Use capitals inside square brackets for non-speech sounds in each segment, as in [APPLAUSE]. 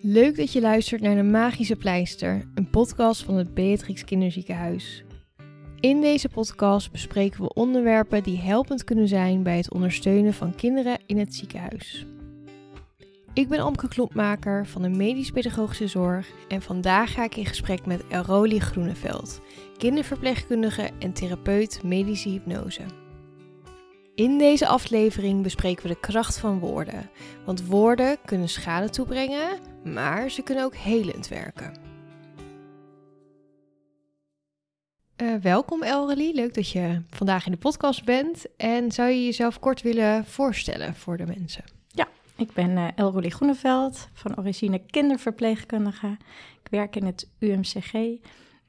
Leuk dat je luistert naar de Magische Pleister, een podcast van het Beatrix Kinderziekenhuis. In deze podcast bespreken we onderwerpen die helpend kunnen zijn bij het ondersteunen van kinderen in het ziekenhuis. Ik ben Amke Klompmaker van de Medisch Pedagogische Zorg en vandaag ga ik in gesprek met Elrolie Groeneveld, kinderverpleegkundige en therapeut medische hypnose. In deze aflevering bespreken we de kracht van woorden, want woorden kunnen schade toebrengen, maar ze kunnen ook helend werken. Uh, welkom Elrelie, leuk dat je vandaag in de podcast bent. En zou je jezelf kort willen voorstellen voor de mensen? Ja, ik ben uh, Elrelie Groeneveld, van origine kinderverpleegkundige. Ik werk in het UMCG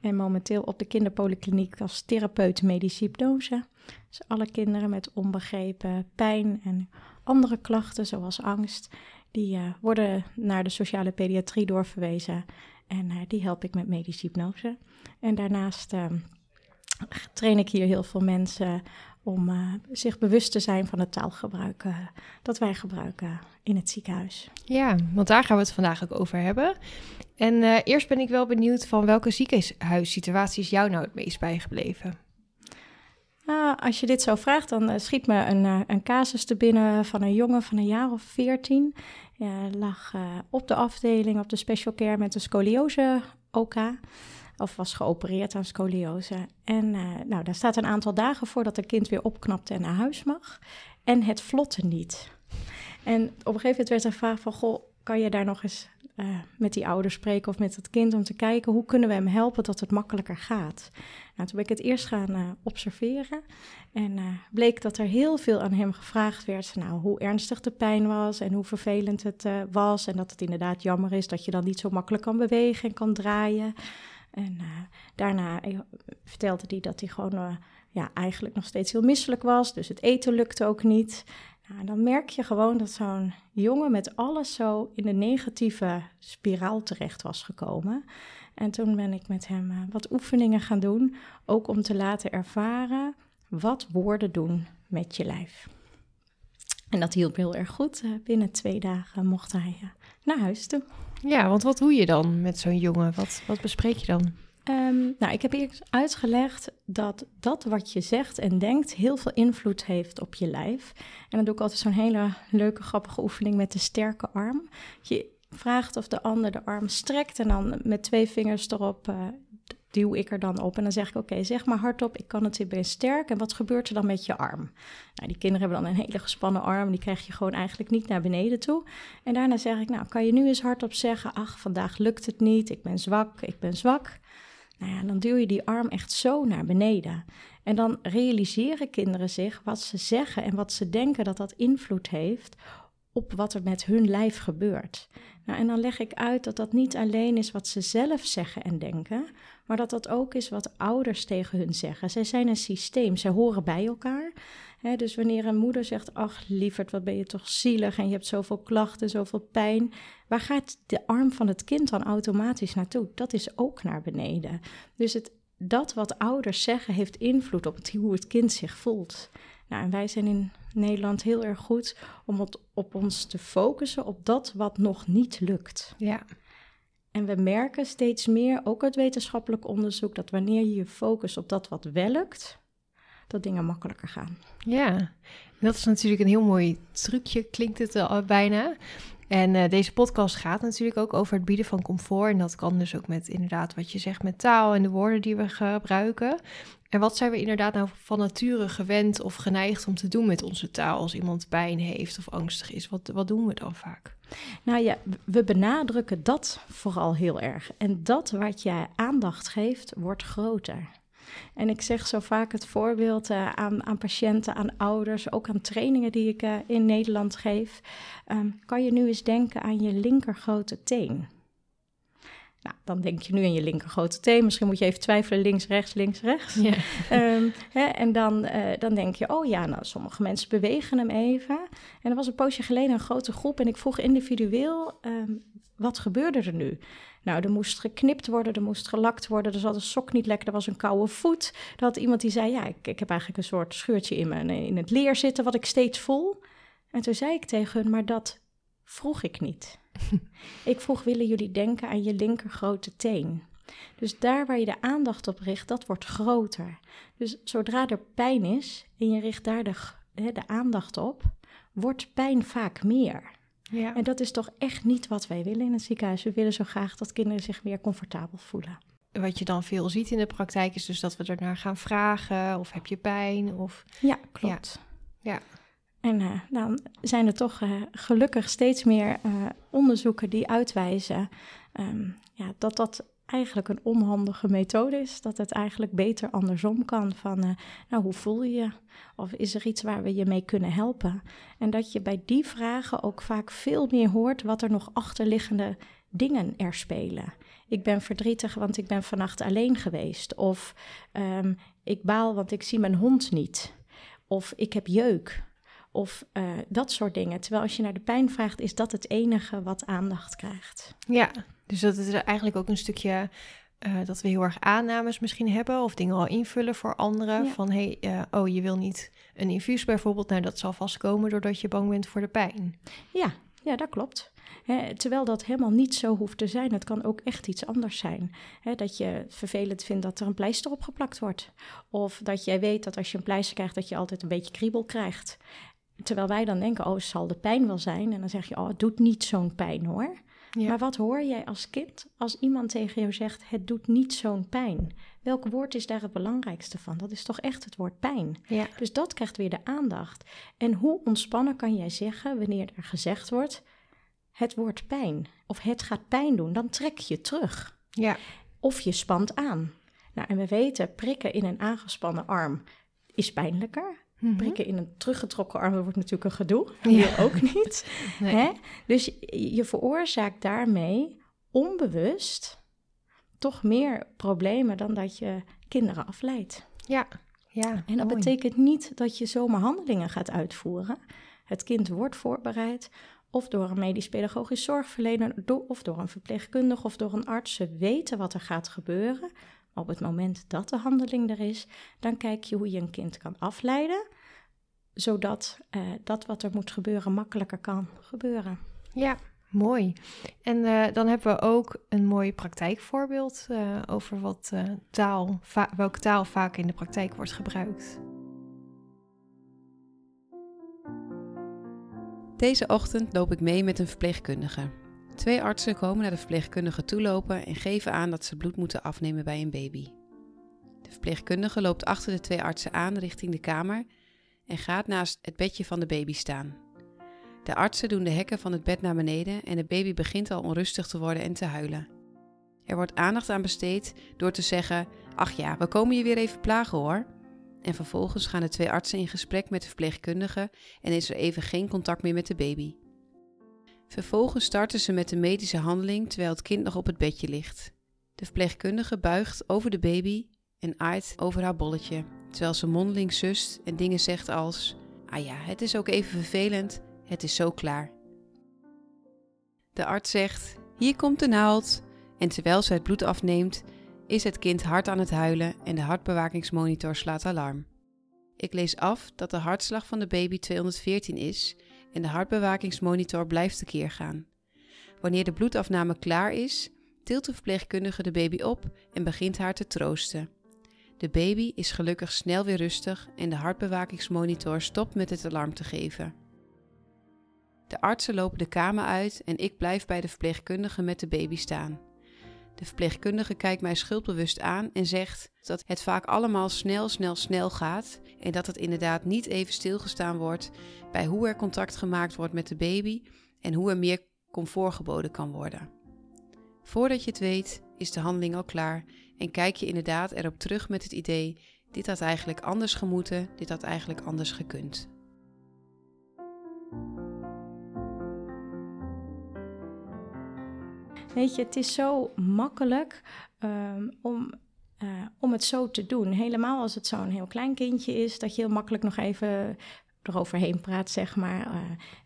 en momenteel op de kinderpolykliniek als therapeut medische hypnose. Dus alle kinderen met onbegrepen pijn en andere klachten zoals angst, die uh, worden naar de sociale pediatrie doorverwezen. En uh, die help ik met medische hypnose. En daarnaast uh, train ik hier heel veel mensen om zich bewust te zijn van het taalgebruik dat wij gebruiken in het ziekenhuis. Ja, want daar gaan we het vandaag ook over hebben. En eerst ben ik wel benieuwd van welke ziekenhuissituaties jou nou het meest bijgebleven? Nou, als je dit zo vraagt, dan uh, schiet me een, uh, een casus te binnen van een jongen van een jaar of veertien. Ja, lag uh, op de afdeling op de special care met een scoliose OK. Of was geopereerd aan scoliose. En nou, daar staat een aantal dagen voor dat het kind weer opknapt en naar huis mag. En het vlotte niet. En op een gegeven moment werd er gevraagd van... Goh, kan je daar nog eens uh, met die ouders spreken of met het kind om te kijken hoe kunnen we hem helpen dat het makkelijker gaat. Nou, toen ben ik het eerst gaan uh, observeren en uh, bleek dat er heel veel aan hem gevraagd werd. Nou, hoe ernstig de pijn was en hoe vervelend het was en dat het inderdaad jammer is dat je dan niet zo makkelijk kan bewegen en kan draaien. En daarna vertelde hij dat hij gewoon ja, eigenlijk nog steeds heel misselijk was, dus het eten lukte ook niet. Nou, dan merk je gewoon dat zo'n jongen met alles zo in de negatieve spiraal terecht was gekomen. En toen ben ik met hem uh, wat oefeningen gaan doen, ook om te laten ervaren wat woorden doen met je lijf. En dat hielp heel erg goed. Uh, binnen twee dagen mocht hij uh, naar huis toe. Ja, want wat doe je dan met zo'n jongen? Wat, wat bespreek je dan? Um, nou, ik heb eerst uitgelegd dat dat wat je zegt en denkt heel veel invloed heeft op je lijf. En dan doe ik altijd zo'n hele leuke, grappige oefening met de sterke arm. Je vraagt of de ander de arm strekt en dan met twee vingers erop uh, duw ik er dan op. En dan zeg ik, oké, zeg maar hardop, ik kan het weer best sterk. En wat gebeurt er dan met je arm? Nou, die kinderen hebben dan een hele gespannen arm. Die krijg je gewoon eigenlijk niet naar beneden toe. En daarna zeg ik, nou, kan je nu eens hardop zeggen... ach, vandaag lukt het niet, ik ben zwak, ik ben zwak... Nou ja, dan duw je die arm echt zo naar beneden. En dan realiseren kinderen zich wat ze zeggen en wat ze denken dat dat invloed heeft op wat er met hun lijf gebeurt. Nou, en dan leg ik uit dat dat niet alleen is wat ze zelf zeggen en denken, maar dat dat ook is wat ouders tegen hun zeggen. Zij zijn een systeem, zij horen bij elkaar. Dus wanneer een moeder zegt: Ach, lieverd, wat ben je toch zielig en je hebt zoveel klachten, zoveel pijn. Waar gaat de arm van het kind dan automatisch naartoe? Dat is ook naar beneden. Dus het, dat wat ouders zeggen heeft invloed op het, hoe het kind zich voelt. Nou, en wij zijn in Nederland heel erg goed om het, op ons te focussen op dat wat nog niet lukt. Ja. En we merken steeds meer, ook uit wetenschappelijk onderzoek, dat wanneer je je focust op dat wat wel lukt, dat dingen makkelijker gaan. Ja, dat is natuurlijk een heel mooi trucje, klinkt het al bijna. En uh, deze podcast gaat natuurlijk ook over het bieden van comfort. En dat kan dus ook met inderdaad wat je zegt met taal en de woorden die we gebruiken. En wat zijn we inderdaad nou van nature gewend of geneigd om te doen met onze taal als iemand pijn heeft of angstig is? Wat, wat doen we dan vaak? Nou ja, we benadrukken dat vooral heel erg. En dat wat jij aandacht geeft, wordt groter. En ik zeg zo vaak het voorbeeld uh, aan, aan, patiënten, aan ouders, ook aan trainingen die ik uh, in Nederland geef. Um, kan je nu eens denken aan je linkergrote teen? Nou, dan denk je nu aan je linker grote teen. Misschien moet je even twijfelen, links, rechts, links, rechts. Ja. Um, [LAUGHS] hè, en dan, uh, dan denk je, oh ja, nou, sommige mensen bewegen hem even. En er was een poosje geleden een grote groep en ik vroeg individueel, um, wat gebeurde er nu? Nou, er moest geknipt worden, er moest gelakt worden, er zat een sok niet lekker, er was een koude voet. Er had iemand die zei, ja, ik, ik heb eigenlijk een soort scheurtje in, mijn, in het leer zitten, wat ik steeds voel. En toen zei ik tegen hun, maar dat vroeg ik niet. [LAUGHS] ik vroeg, willen jullie denken aan je linker grote teen? Dus daar waar je de aandacht op richt, dat wordt groter. Dus zodra er pijn is en je richt daar de, de aandacht op, wordt pijn vaak meer. Ja. En dat is toch echt niet wat wij willen in het ziekenhuis. We willen zo graag dat kinderen zich weer comfortabel voelen. Wat je dan veel ziet in de praktijk is dus dat we ernaar gaan vragen. Of heb je pijn? Of... Ja, klopt. Ja. En uh, dan zijn er toch uh, gelukkig steeds meer uh, onderzoeken die uitwijzen um, ja, dat dat eigenlijk een onhandige methode is. Dat het eigenlijk beter andersom kan. Van, uh, nou, hoe voel je je? Of is er iets waar we je mee kunnen helpen? En dat je bij die vragen ook vaak veel meer hoort wat er nog achterliggende dingen er spelen. Ik ben verdrietig, want ik ben vannacht alleen geweest. Of um, ik baal, want ik zie mijn hond niet. Of ik heb jeuk. Of uh, dat soort dingen. Terwijl als je naar de pijn vraagt, is dat het enige wat aandacht krijgt. Ja, dus dat is eigenlijk ook een stukje uh, dat we heel erg aannames misschien hebben of dingen al invullen voor anderen. Van hey, uh, oh, je wil niet een infuus bijvoorbeeld. Nou, dat zal vast komen doordat je bang bent voor de pijn. Ja, ja dat klopt. terwijl dat helemaal niet zo hoeft te zijn. Het kan ook echt iets anders zijn. dat je vervelend vindt dat er een pleister opgeplakt wordt. Of dat jij weet dat als je een pleister krijgt, dat je altijd een beetje kriebel krijgt. Terwijl wij dan denken, oh, zal de pijn wel zijn? En dan zeg je, oh, het doet niet zo'n pijn hoor. Maar wat hoor jij als kind als iemand tegen jou zegt: Het doet niet zo'n pijn? Welk woord is daar het belangrijkste van? Dat is toch echt het woord pijn. Ja. Dus dat krijgt weer de aandacht. En hoe ontspannen kan jij zeggen wanneer er gezegd wordt: Het woord pijn of het gaat pijn doen? Dan trek je terug. Ja. Of je spant aan. Nou, en we weten, prikken in een aangespannen arm is pijnlijker. Mm Prikken in een teruggetrokken arm wordt natuurlijk een gedoe. Hier ook niet. [LAUGHS] Hè? Dus je veroorzaakt daarmee onbewust toch meer problemen dan dat je kinderen afleidt. Ja, ja. En dat betekent niet dat je zomaar handelingen gaat uitvoeren. Het kind wordt voorbereid of door een medisch-pedagogisch zorgverlener, of door een verpleegkundige of door een arts. Ze weten wat er gaat gebeuren op het moment dat de handeling er is, dan kijk je hoe je een kind kan afleiden, zodat uh, dat wat er moet gebeuren makkelijker kan gebeuren. Ja, mooi. En uh, dan hebben we ook een mooi praktijkvoorbeeld uh, over wat taal, welke taal vaak in de praktijk wordt gebruikt. Deze ochtend loop ik mee met een verpleegkundige. Twee artsen komen naar de verpleegkundige toelopen en geven aan dat ze bloed moeten afnemen bij een baby. De verpleegkundige loopt achter de twee artsen aan richting de kamer en gaat naast het bedje van de baby staan. De artsen doen de hekken van het bed naar beneden en de baby begint al onrustig te worden en te huilen. Er wordt aandacht aan besteed door te zeggen: Ach ja, we komen je weer even plagen hoor. En vervolgens gaan de twee artsen in gesprek met de verpleegkundige en is er even geen contact meer met de baby. Vervolgens starten ze met de medische handeling terwijl het kind nog op het bedje ligt. De verpleegkundige buigt over de baby en aait over haar bolletje, terwijl ze mondeling zust en dingen zegt als: Ah ja, het is ook even vervelend, het is zo klaar. De arts zegt: Hier komt de naald. En terwijl ze het bloed afneemt, is het kind hard aan het huilen en de hartbewakingsmonitor slaat alarm. Ik lees af dat de hartslag van de baby 214 is en de hartbewakingsmonitor blijft tekeer gaan. Wanneer de bloedafname klaar is, tilt de verpleegkundige de baby op en begint haar te troosten. De baby is gelukkig snel weer rustig en de hartbewakingsmonitor stopt met het alarm te geven. De artsen lopen de kamer uit en ik blijf bij de verpleegkundige met de baby staan. De verpleegkundige kijkt mij schuldbewust aan en zegt dat het vaak allemaal snel, snel, snel gaat en dat het inderdaad niet even stilgestaan wordt bij hoe er contact gemaakt wordt met de baby en hoe er meer comfort geboden kan worden. Voordat je het weet, is de handeling al klaar en kijk je inderdaad erop terug met het idee: dit had eigenlijk anders gemoeten, dit had eigenlijk anders gekund. Weet je, het is zo makkelijk um, om, uh, om het zo te doen. Helemaal als het zo'n heel klein kindje is, dat je heel makkelijk nog even eroverheen praat, zeg maar. Uh,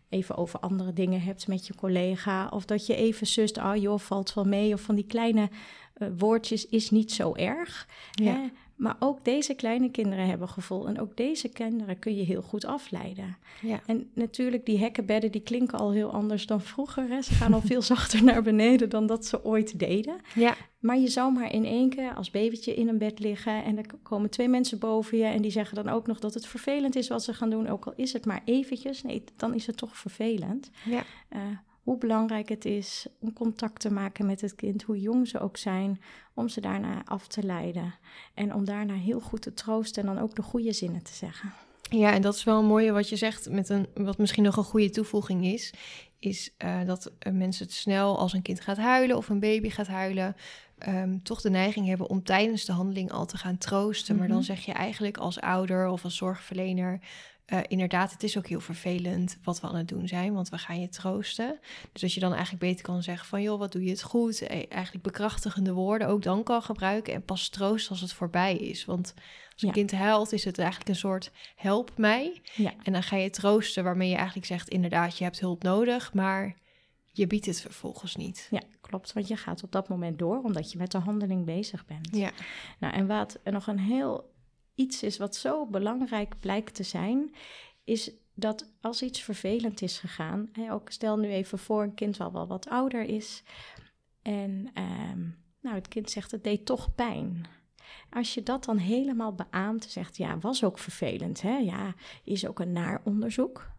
even over andere dingen hebt met je collega. Of dat je even zust, oh joh, valt wel mee. Of van die kleine uh, woordjes is niet zo erg. Ja. Maar ook deze kleine kinderen hebben gevoel. En ook deze kinderen kun je heel goed afleiden. Ja. En natuurlijk, die hekkenbedden die klinken al heel anders dan vroeger. Hè? Ze gaan al veel [LAUGHS] zachter naar beneden dan dat ze ooit deden. Ja. Maar je zou maar in één keer als babytje in een bed liggen en er komen twee mensen boven je en die zeggen dan ook nog dat het vervelend is wat ze gaan doen, ook al is het maar eventjes. Nee, dan is het toch vervelend. Ja. Uh, hoe belangrijk het is om contact te maken met het kind, hoe jong ze ook zijn, om ze daarna af te leiden. En om daarna heel goed te troosten en dan ook de goede zinnen te zeggen. Ja, en dat is wel een mooie wat je zegt, met een, wat misschien nog een goede toevoeging is, is uh, dat mensen het snel als een kind gaat huilen of een baby gaat huilen, um, toch de neiging hebben om tijdens de handeling al te gaan troosten. Maar dan Mhm. zeg je eigenlijk als ouder of als zorgverlener, uh, inderdaad, het is ook heel vervelend wat we aan het doen zijn, want we gaan je troosten. Dus dat je dan eigenlijk beter kan zeggen van, joh, wat doe je het goed? E- Eigenlijk bekrachtigende woorden ook dan kan gebruiken en pas troosten als het voorbij is. Want als een Ja. kind huilt, is het eigenlijk een soort help mij. Ja. En dan ga je troosten waarmee je eigenlijk zegt, inderdaad, je hebt hulp nodig, maar je biedt het vervolgens niet. Ja, klopt. Want je gaat op dat moment door omdat je met de handeling bezig bent. Ja, Nou, en wat nog een heel iets is wat zo belangrijk blijkt te zijn, is dat als iets vervelend is gegaan, ook stel nu even voor een kind wel wel wat ouder is en ehm, nou, het kind zegt het deed toch pijn. Als je dat dan helemaal beaamt, zegt ja, was ook vervelend, hè? ja, is ook een naar onderzoek.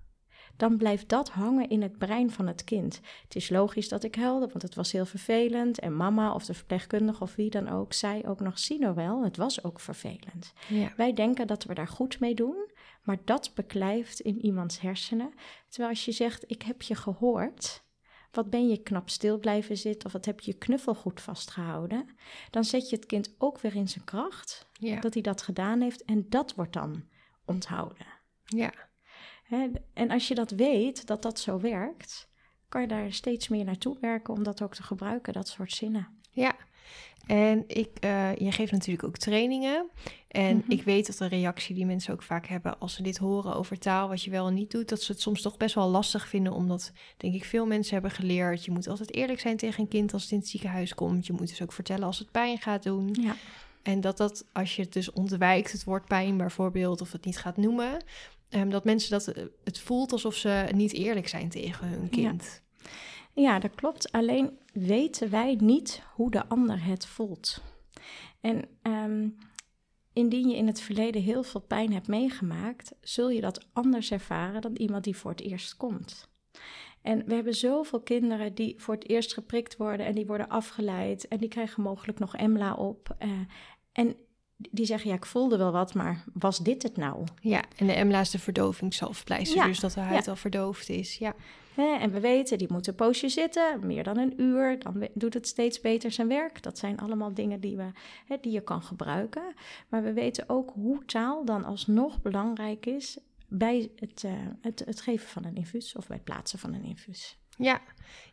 Dan blijft dat hangen in het brein van het kind. Het is logisch dat ik huilde, want het was heel vervelend. En mama of de verpleegkundige of wie dan ook zei ook nog: zie nou wel, het was ook vervelend. ja, Wij denken dat we daar goed mee doen, maar dat beklijft in iemands hersenen. Terwijl als je zegt: ik heb je gehoord. Wat ben je knap stil blijven zitten of wat heb je je knuffel goed vastgehouden? Dan zet je het kind ook weer in zijn kracht ja, dat hij dat gedaan heeft en dat wordt dan onthouden. ja. En als je dat weet, dat dat zo werkt, kan je daar steeds meer naartoe werken om dat ook te gebruiken, dat soort zinnen. Ja, en ik, eh, je geeft natuurlijk ook trainingen. En Mhm. ik weet dat de reactie die mensen ook vaak hebben als ze dit horen over taal, wat je wel en niet doet, dat ze het soms toch best wel lastig vinden, omdat denk ik veel mensen hebben geleerd. Je moet altijd eerlijk zijn tegen een kind als het in het ziekenhuis komt. Je moet dus ook vertellen als het pijn gaat doen. Ja, En dat dat, als je het dus ontwijkt, het woord pijn bijvoorbeeld, of het niet gaat noemen, ehm, dat mensen dat eh, het voelt alsof ze niet eerlijk zijn tegen hun kind. ja dat klopt. Alleen weten wij niet hoe de ander het voelt. En ehm, indien je in het verleden heel veel pijn hebt meegemaakt, zul je dat anders ervaren dan iemand die voor het eerst komt. En we hebben zoveel kinderen die voor het eerst geprikt worden en die worden afgeleid en die krijgen mogelijk nog EMLA op. eh, en die zeggen, ja, ik voelde wel wat, maar was dit het nou? Ja, en de EMLA is de verdovingszalfpleister, Ja, dus dat de huid ja. al verdoofd is. Ja, En we weten, die moet een poosje zitten, meer dan een uur. Dan doet het steeds beter zijn werk. Dat zijn allemaal dingen die, we, hè, die je kan gebruiken. Maar we weten ook hoe taal dan alsnog belangrijk is bij het, eh, het, het geven van een infuus of bij het plaatsen van een infuus. Ja,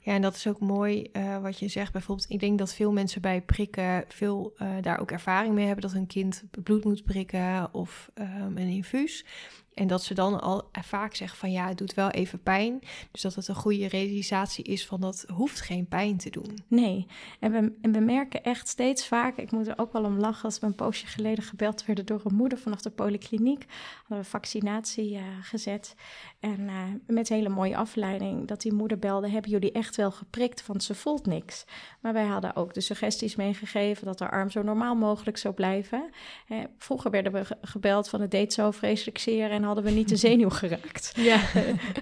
ja en dat is ook mooi eh, wat je zegt. Bijvoorbeeld, ik denk dat veel mensen bij prikken veel eh, daar ook ervaring mee hebben dat hun kind bloed moet prikken of ehm, een infuus. En dat ze dan al eh, vaak zeggen van ja, het doet wel even pijn. Dus dat het een goede realisatie is van dat hoeft geen pijn te doen. Nee, en we, en we merken echt steeds vaak, ik moet er ook wel om lachen, als we een poosje geleden gebeld werden door een moeder vanaf de polykliniek, hadden we vaccinatie gezet. En met hele mooie afleiding, dat die moeder belde, hebben jullie echt wel geprikt, want ze voelt niks. Maar wij hadden ook de suggesties meegegeven dat haar arm zo normaal mogelijk zou blijven. Hè, vroeger werden we ge- gebeld van het deed zo vreselijk zeer en hadden we niet de [LAUGHS] zenuw geraakt. Ja, [LAUGHS]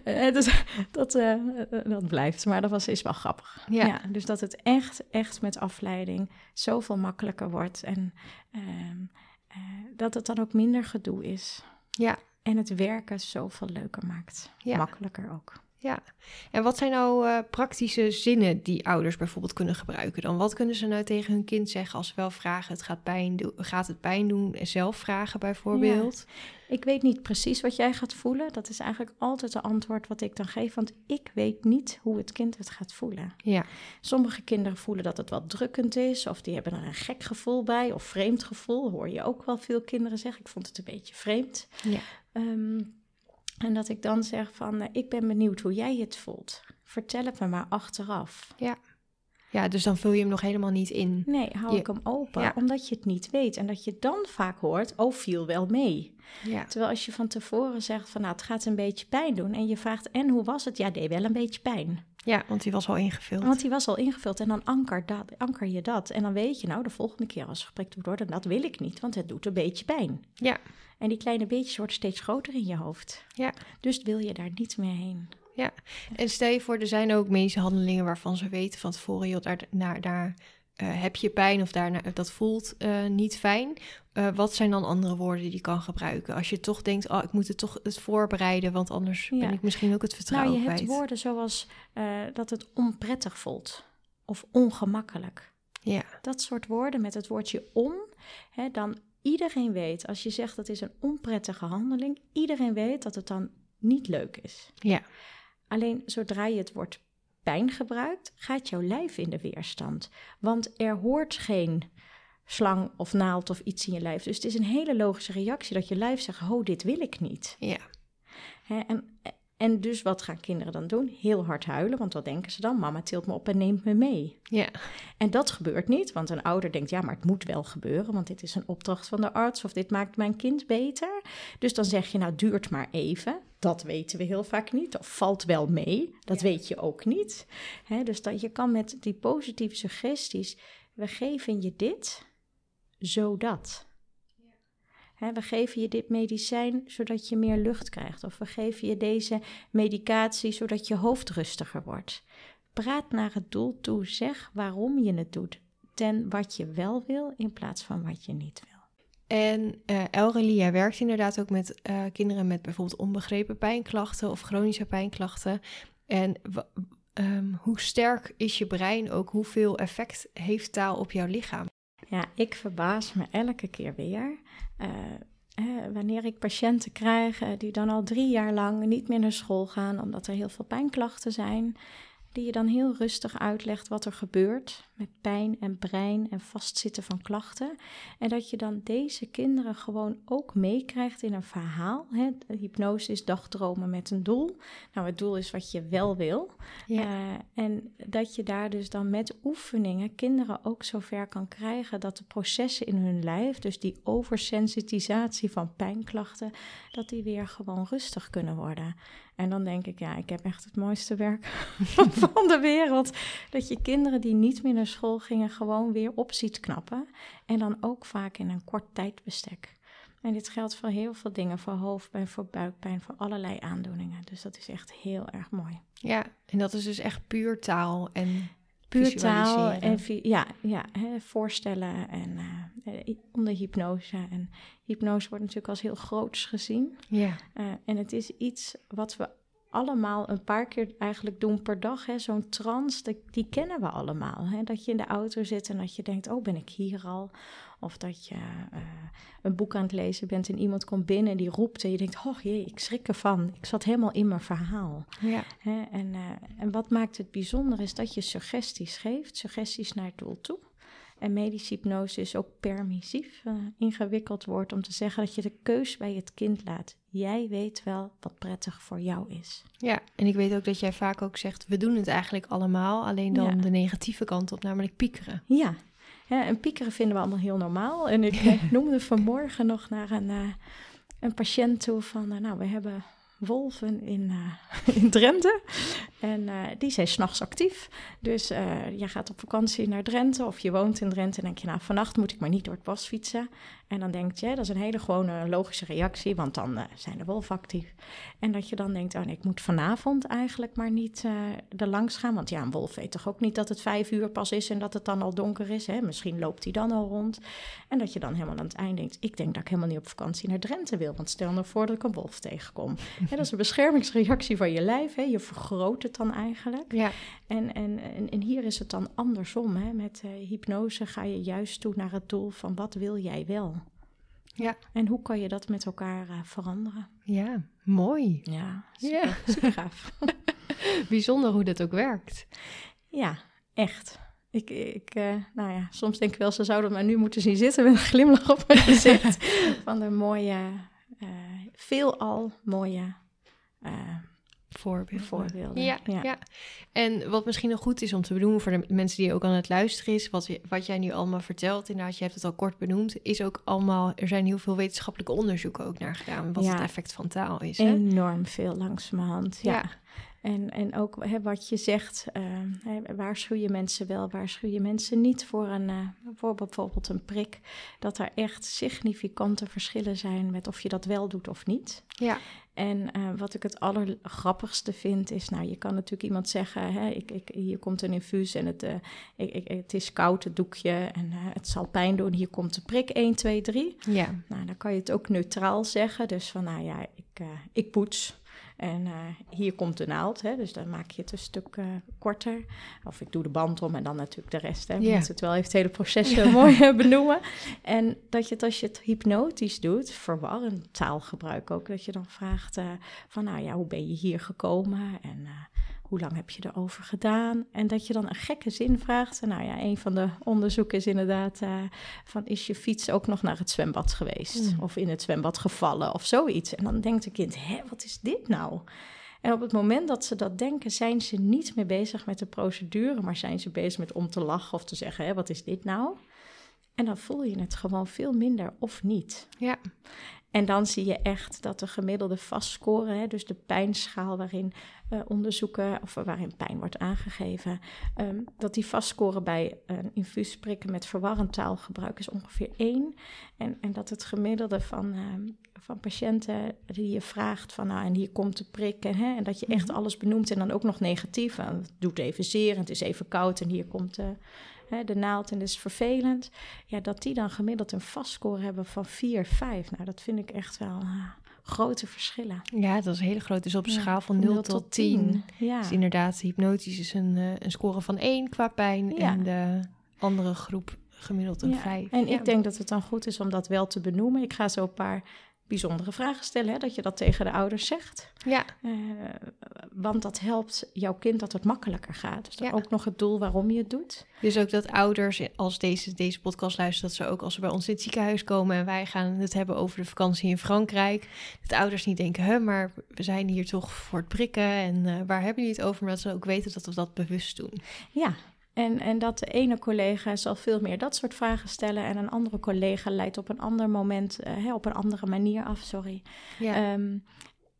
Eh, dus [LAUGHS] dat, eh, eh, dat blijft, maar dat was, is wel grappig. Ja. Ja. dus dat het echt, echt met afleiding zoveel makkelijker wordt. En ehm, eh, dat het dan ook minder gedoe is. ja, En het werken zoveel leuker maakt. Ja. Makkelijker ook. Ja. En wat zijn nou eh, praktische zinnen die ouders bijvoorbeeld kunnen gebruiken dan? Wat kunnen ze nou tegen hun kind zeggen als ze wel vragen, het gaat, pijn doen, gaat het pijn doen? En zelf vragen bijvoorbeeld? Ik weet niet precies wat jij gaat voelen. Dat is eigenlijk altijd de antwoord wat ik dan geef. Want ik weet niet hoe het kind het gaat voelen. Ja, Sommige kinderen voelen dat het wat drukkend is, of die hebben er een gek gevoel bij, of vreemd gevoel. Hoor je ook wel veel kinderen zeggen. Ik vond het een beetje vreemd. ja, Ehm, en dat ik dan zeg van, eh, ik ben benieuwd hoe jij het voelt. Vertel het me maar achteraf. Ja. Ja, dus dan vul je hem nog helemaal niet in. Nee, hou Je- ik hem open, Ja. omdat je het niet weet. En dat je dan vaak hoort, oh, viel wel mee. Ja, Terwijl als je van tevoren zegt van, nou, het gaat een beetje pijn doen. En je vraagt, en hoe was het? Ja, deed wel een beetje pijn. Ja want die was al ingevuld. Want die was al ingevuld en dan anker, dat, anker je dat. En dan weet je, nou, de volgende keer als gesprek wordt worden, dat wil ik niet, want het doet een beetje pijn. Ja, En die kleine beetjes worden steeds groter in je hoofd. ja. Dus wil je daar niet meer heen. En stel je voor, er zijn ook medische handelingen waarvan ze weten van tevoren, joh, daar, daar, daar heb je pijn of daar, dat voelt eh, niet fijn. Eh, wat zijn dan andere woorden die je kan gebruiken? Als je toch denkt, oh, ik moet het toch het voorbereiden, want anders Ja. ben ik misschien ook het vertrouwen nou, je hebt kwijt. woorden zoals eh, dat het onprettig voelt of ongemakkelijk. Ja, Dat soort woorden met het woordje on, hè, dan iedereen weet, als je zegt dat is een onprettige handeling, iedereen weet dat het dan niet leuk is. ja, Alleen zodra je het woord pijn gebruikt, gaat jouw lijf in de weerstand. Want er hoort geen slang of naald of iets in je lijf. Dus het is een hele logische reactie dat je lijf zegt: Oh, dit wil ik niet. ja, Hè, en, en dus wat gaan kinderen dan doen? Heel hard huilen, want wat denken ze dan? Mama tilt me op en neemt me mee. ja, En dat gebeurt niet, want een ouder denkt, ja, maar het moet wel gebeuren, want dit is een opdracht van de arts of dit maakt mijn kind beter. Dus dan zeg je, nou, duurt maar even. Dat weten we heel vaak niet. Of valt wel mee, dat weet je ook niet. Dus dat je kan met die positieve suggesties, we geven je dit, zodat. We geven je dit medicijn zodat je meer lucht krijgt. Of we geven je deze medicatie zodat je hoofd rustiger wordt. Praat naar het doel toe. Zeg waarom je het doet. Ten wat je wel wil in plaats van wat je niet wil. En eh Elrelie, jij werkt inderdaad ook met eh, kinderen met bijvoorbeeld onbegrepen pijnklachten of chronische pijnklachten. En ehm, hoe sterk is je brein ook? Hoeveel effect heeft taal op jouw lichaam? Ja, ik verbaas me elke keer weer. eh, wanneer ik patiënten krijg eh, die dan al drie jaar lang niet meer naar school gaan omdat er heel veel pijnklachten zijn, die je dan heel rustig uitlegt wat er gebeurt met pijn en brein en vastzitten van klachten. En dat je dan deze kinderen gewoon ook meekrijgt in een verhaal. Hè. Hypnose is dagdromen met een doel. Nou, het doel is wat je wel wil. Ja. Eh, en dat je daar dus dan met oefeningen kinderen ook zover kan krijgen dat de processen in hun lijf, dus die oversensitisatie van pijnklachten, dat die weer gewoon rustig kunnen worden. En dan denk ik, ja, ik heb echt het mooiste werk [LAUGHS] van de wereld. Dat je kinderen die niet meer school gingen, gewoon weer op ziet knappen. En dan ook vaak in een kort tijdbestek. En dit geldt voor heel veel dingen, voor hoofdpijn, voor buikpijn, voor allerlei aandoeningen. Dus dat is echt heel erg mooi. ja, en dat is dus echt puur taal en Puur taal en ja, ja, hè, voorstellen en eh, onder hypnose. En hypnose wordt natuurlijk als heel groots gezien. Ja, Eh, en het is iets wat we allemaal een paar keer eigenlijk doen per dag. hè. Zo'n trance, die, die kennen we allemaal. Hè? Dat je in de auto zit en dat je denkt, oh, ben ik hier al? Of dat je eh, een boek aan het lezen bent en iemand komt binnen en die roept en je denkt, oh jee, ik schrik ervan. Ik zat helemaal in mijn verhaal. ja, Hè? En, eh, en wat maakt het bijzonder is dat je suggesties geeft, suggesties naar het doel toe. En medische hypnose is ook permissief, eh, ingewikkeld woord om te zeggen dat je de keus bij het kind laat. Jij weet wel wat prettig voor jou is. ja. En ik weet ook dat jij vaak ook zegt, we doen het eigenlijk allemaal, alleen dan Ja. de negatieve kant op, namelijk piekeren. Ja, en piekeren vinden we allemaal heel normaal. En [LAUGHS] ik noemde vanmorgen nog naar een, eh, een patiënt toe van, eh, nou, we hebben wolven in, eh, [LAUGHS] in Drenthe. En eh, die zijn s'nachts actief. Dus eh je gaat op vakantie naar Drenthe of je woont in Drenthe en denk je, nou, vannacht moet ik maar niet door het bos fietsen. En dan denk je, dat is een hele gewone logische reactie, want dan zijn de wolven actief. En dat je dan denkt, oh ik moet vanavond eigenlijk maar niet er langs gaan. Want ja, een wolf weet toch ook niet dat het vijf uur pas is en dat het dan al donker is. Hè? Misschien loopt hij dan al rond. En dat je dan helemaal aan het eind denkt, ik denk dat ik helemaal niet op vakantie naar Drenthe wil. Want stel nou voor dat ik een wolf tegenkom. Dat is een beschermingsreactie van je lijf. Hè? Je vergroot het dan eigenlijk. Ja, En, en, en, en hier is het dan andersom. Hè? Met eh, hypnose ga je juist toe naar het doel van wat wil jij wel? Ja. En hoe kan je dat met elkaar eh, veranderen? ja, mooi. Ja, Ja. [LAUGHS] super, gaaf. [LAUGHS] Bijzonder hoe dat ook werkt. Ja, echt. Ik, ik eh, nou ja, soms denk ik wel, ze zouden mij nu moeten zien zitten met een glimlach op mijn gezicht. [LAUGHS] van de mooie, veelal mooie Voorbeelden. voorbeelden. Ja, ja. En wat misschien nog goed is om te benoemen voor de mensen die ook aan het luisteren is, wat, wat jij nu allemaal vertelt, inderdaad, je hebt het al kort benoemd, is ook allemaal, er zijn heel veel wetenschappelijke onderzoeken ook naar gedaan, wat Ja. het effect van taal is. Hè? Enorm veel langzamerhand, ja. Ja. En, en ook hè, wat je zegt, hè, waarschuw je mensen wel, waarschuw je mensen niet voor, een, eh, voor bijvoorbeeld een prik. Dat er echt significante verschillen zijn met of je dat wel doet of niet. Ja, En eh, wat ik het allergrappigste vind is, nou, je kan natuurlijk iemand zeggen, hè, ik, ik, hier komt een infuus en het, eh, ik, ik, het is koud, het doekje, en het zal pijn doen, hier komt de prik 1, 2, 3. ja, Nou, dan kan je het ook neutraal zeggen, dus van, nou ja, ik, ik poets. En eh, hier komt de naald, hè, dus dan maak je het een stuk eh, korter. Of ik doe de band om en dan natuurlijk de rest. Hè. Moeten het wel even het hele proces [LAUGHS] mooi eh, benoemen. En dat je het als je het hypnotisch doet, verwarrend taalgebruik ook. Dat je dan vraagt van, nou ja, hoe ben je hier gekomen? En hoe lang heb je erover gedaan? En dat je dan een gekke zin vraagt. Nou ja, een van de onderzoeken is inderdaad eh, van, is je fiets ook nog naar het zwembad geweest? Mm. Of in het zwembad gevallen of zoiets? En dan denkt een kind, hè, wat is dit nou? En op het moment dat ze dat denken, zijn ze niet meer bezig met de procedure, maar zijn ze bezig met om te lachen of te zeggen, hè, wat is dit nou? En dan voel je het gewoon veel minder of niet. ja, En dan zie je echt dat de gemiddelde vastscore, hè, dus de pijnschaal waarin eh, onderzoeken of waarin pijn wordt aangegeven, ehm, dat die vastscore bij een infuusprikken met verwarrend taalgebruik is ongeveer 1. En, en dat het gemiddelde van, ehm, van patiënten die je vraagt van nou en hier komt de prik en, hè, en dat je echt alles benoemt en dan ook nog negatief. Het doet even zeer en het is even koud en hier komt de, hè, de naald en het is vervelend. Ja, dat die dan gemiddeld een vastscore hebben van 4, 5. Nou, dat vind ik echt wel eh, grote verschillen. ja, dat is een hele grote. Dus op een Ja, schaal van 0 tot 10. Ja. Dus inderdaad, hypnotisch is een, eh, een score van 1 qua pijn Ja. en de andere groep gemiddeld een Ja, 5. En ik denk dat het dan goed is om dat wel te benoemen. Ik ga zo een paar bijzondere vragen stellen, hè, dat je dat tegen de ouders zegt. Ja, Eh, want dat helpt jouw kind dat het makkelijker gaat. Dus Ja. ook nog het doel waarom je het doet. dus ook dat ouders, als deze, deze podcast luisteren, dat ze ook als ze bij ons in het ziekenhuis komen en wij gaan het hebben over de vakantie in Frankrijk, dat ouders niet denken, hè, maar we zijn hier toch voor het prikken en eh, waar hebben jullie het over? Maar dat ze ook weten dat we dat bewust doen. Ja, en, en dat de ene collega zal veel meer dat soort vragen stellen... en een andere collega leidt op een ander moment, eh, hè, op een andere manier af, sorry. Ja, Ehm,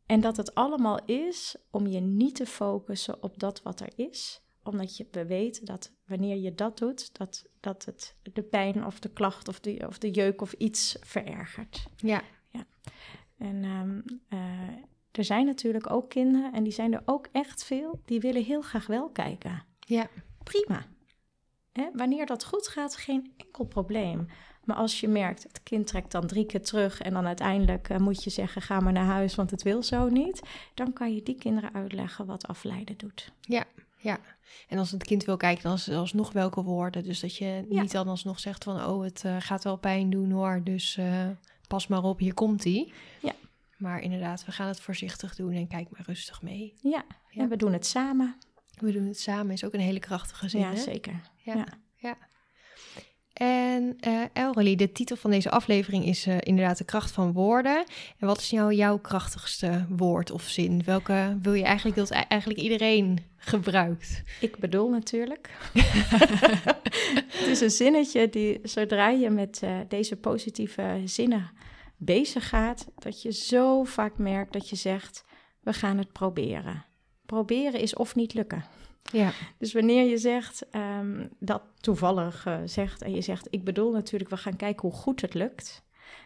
en dat het allemaal is om je niet te focussen op dat wat er is. Omdat je, we weten dat wanneer je dat doet, dat, dat het de pijn of de klacht of de, of de jeuk of iets verergert. ja, En ehm, eh, er zijn natuurlijk ook kinderen, en die zijn er ook echt veel, die willen heel graag wel kijken. ja, Prima. Wanneer dat goed gaat, geen enkel probleem. Maar als je merkt, het kind trekt dan drie keer terug en dan uiteindelijk eh, moet je zeggen, ga maar naar huis, want het wil zo niet. Dan kan je die kinderen uitleggen wat afleiden doet. ja. En als het kind wil kijken, dan is het alsnog welke woorden. Dus dat je Ja. niet dan alsnog zegt van, oh, het eh, gaat wel pijn doen hoor, dus eh, pas maar op, hier komt ie. Ja. Maar inderdaad, we gaan het voorzichtig doen en kijk maar rustig mee. Ja, Ja. en we doen het samen. We doen het samen, is ook een hele krachtige zin, ja, hè? zeker. Ja. Ja. ja. En eh Elrelie, de titel van deze aflevering is eh, inderdaad de kracht van woorden. En wat is nou jouw krachtigste woord of zin? Welke wil je eigenlijk dat e- eigenlijk iedereen gebruikt? Ik bedoel natuurlijk. [LAUGHS] het is een zinnetje die, zodra je met eh, deze positieve zinnen bezig gaat, dat je zo vaak merkt dat je zegt: we gaan het proberen. Proberen is of niet lukken. Ja, Dus wanneer je zegt ehm, dat toevallig eh, zegt en je zegt: ik bedoel natuurlijk, we gaan kijken hoe goed het lukt,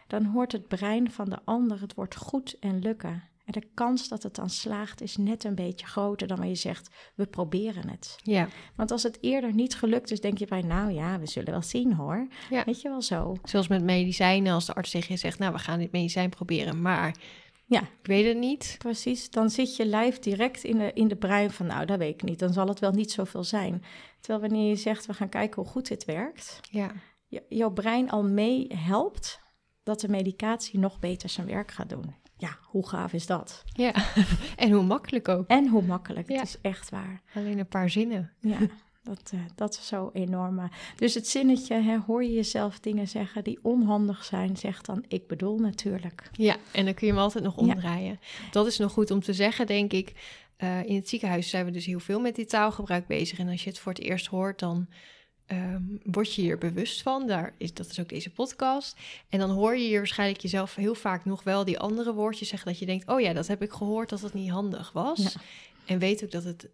dan hoort het brein van de ander het woord goed en lukken. En de kans dat het dan slaagt is net een beetje groter dan wanneer je zegt: we proberen het. ja, Want als het eerder niet gelukt is, denk je bij, nou ja, we zullen wel zien hoor. Ja. Weet je wel zo. zoals met medicijnen, als de arts tegen je zegt, nou, we gaan dit medicijn proberen, maar Ja. ik weet het niet. Precies, dan zit je lijf direct in de, in de brein van, nou, dat weet ik niet. Dan zal het wel niet zoveel zijn. Terwijl wanneer je zegt, we gaan kijken hoe goed dit werkt, Ja, je, jouw brein al mee helpt dat de medicatie nog beter zijn werk gaat doen. Ja, hoe gaaf is dat? ja. [LAUGHS] en hoe makkelijk ook. En hoe makkelijk, Ja. het is echt waar. Alleen een paar zinnen. Ja, [LAUGHS] dat, eh, dat is zo enorm. eh. Dus het zinnetje, hè, hoor je jezelf dingen zeggen die onhandig zijn, zeg dan, ik bedoel natuurlijk. Ja, en dan kun je hem altijd nog Ja. omdraaien. Dat is nog goed om te zeggen, denk ik. Eh, in het ziekenhuis zijn we dus heel veel met dit taalgebruik bezig. En als je het voor het eerst hoort, dan ehm, word je hier bewust van. Daar is, dat is ook deze podcast. En dan hoor je hier waarschijnlijk jezelf heel vaak nog wel die andere woordjes zeggen. Dat je denkt, oh ja, dat heb ik gehoord dat het niet handig was. Ja. En weet ook dat het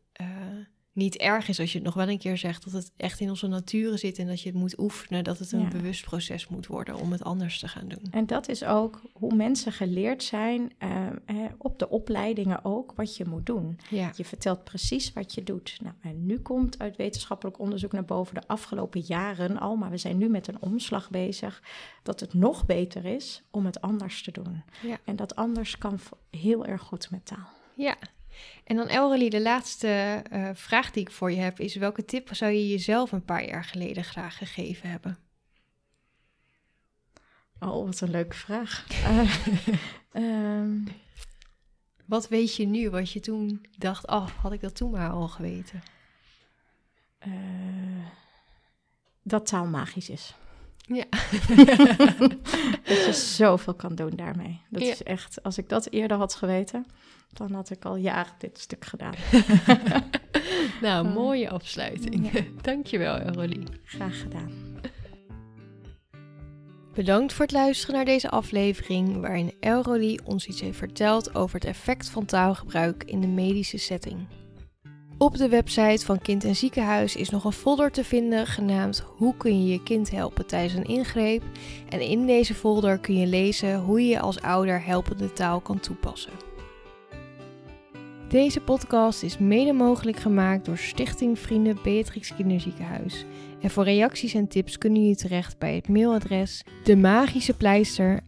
niet erg is als je het nog wel een keer zegt. Dat het echt in onze natuur zit en dat je het moet oefenen. Dat het een Ja. bewust proces moet worden om het anders te gaan doen. En dat is ook hoe mensen geleerd zijn, eh, eh, op de opleidingen ook, wat je moet doen. Ja, Je vertelt precies wat je doet. Nou, en nu komt uit wetenschappelijk onderzoek naar boven de afgelopen jaren al, maar we zijn nu met een omslag bezig, dat het nog beter is om het anders te doen. Ja. En dat anders kan heel erg goed met taal. ja. En dan Elrelie, de laatste eh, vraag die ik voor je heb is... welke tip zou je jezelf een paar jaar geleden graag gegeven hebben? Oh, wat een leuke vraag. [LAUGHS] Eh, ehm, Wat weet je nu wat je toen dacht... oh, had ik dat toen maar al geweten? eh, dat taal magisch is. Ja. [LAUGHS] dat je zoveel kan doen daarmee. Dat Ja. is echt, als ik dat eerder had geweten, dan had ik al jaren dit stuk gedaan. [LAUGHS] Nou, Eh, mooie afsluiting. ja. [LAUGHS] Dankjewel, Elrelie. Graag gedaan. Bedankt voor het luisteren naar deze aflevering... waarin Elrolie ons iets heeft verteld over het effect van taalgebruik in de medische setting. Op de website van Kind en Ziekenhuis is nog een folder te vinden genaamd Hoe kun je je kind helpen tijdens een ingreep? En in deze folder kun je lezen hoe je als ouder helpende taal kan toepassen. Deze podcast is mede mogelijk gemaakt door Stichting Vrienden Beatrix Kinderziekenhuis. En voor reacties en tips kunnen jullie terecht bij het mailadres de magische pleister.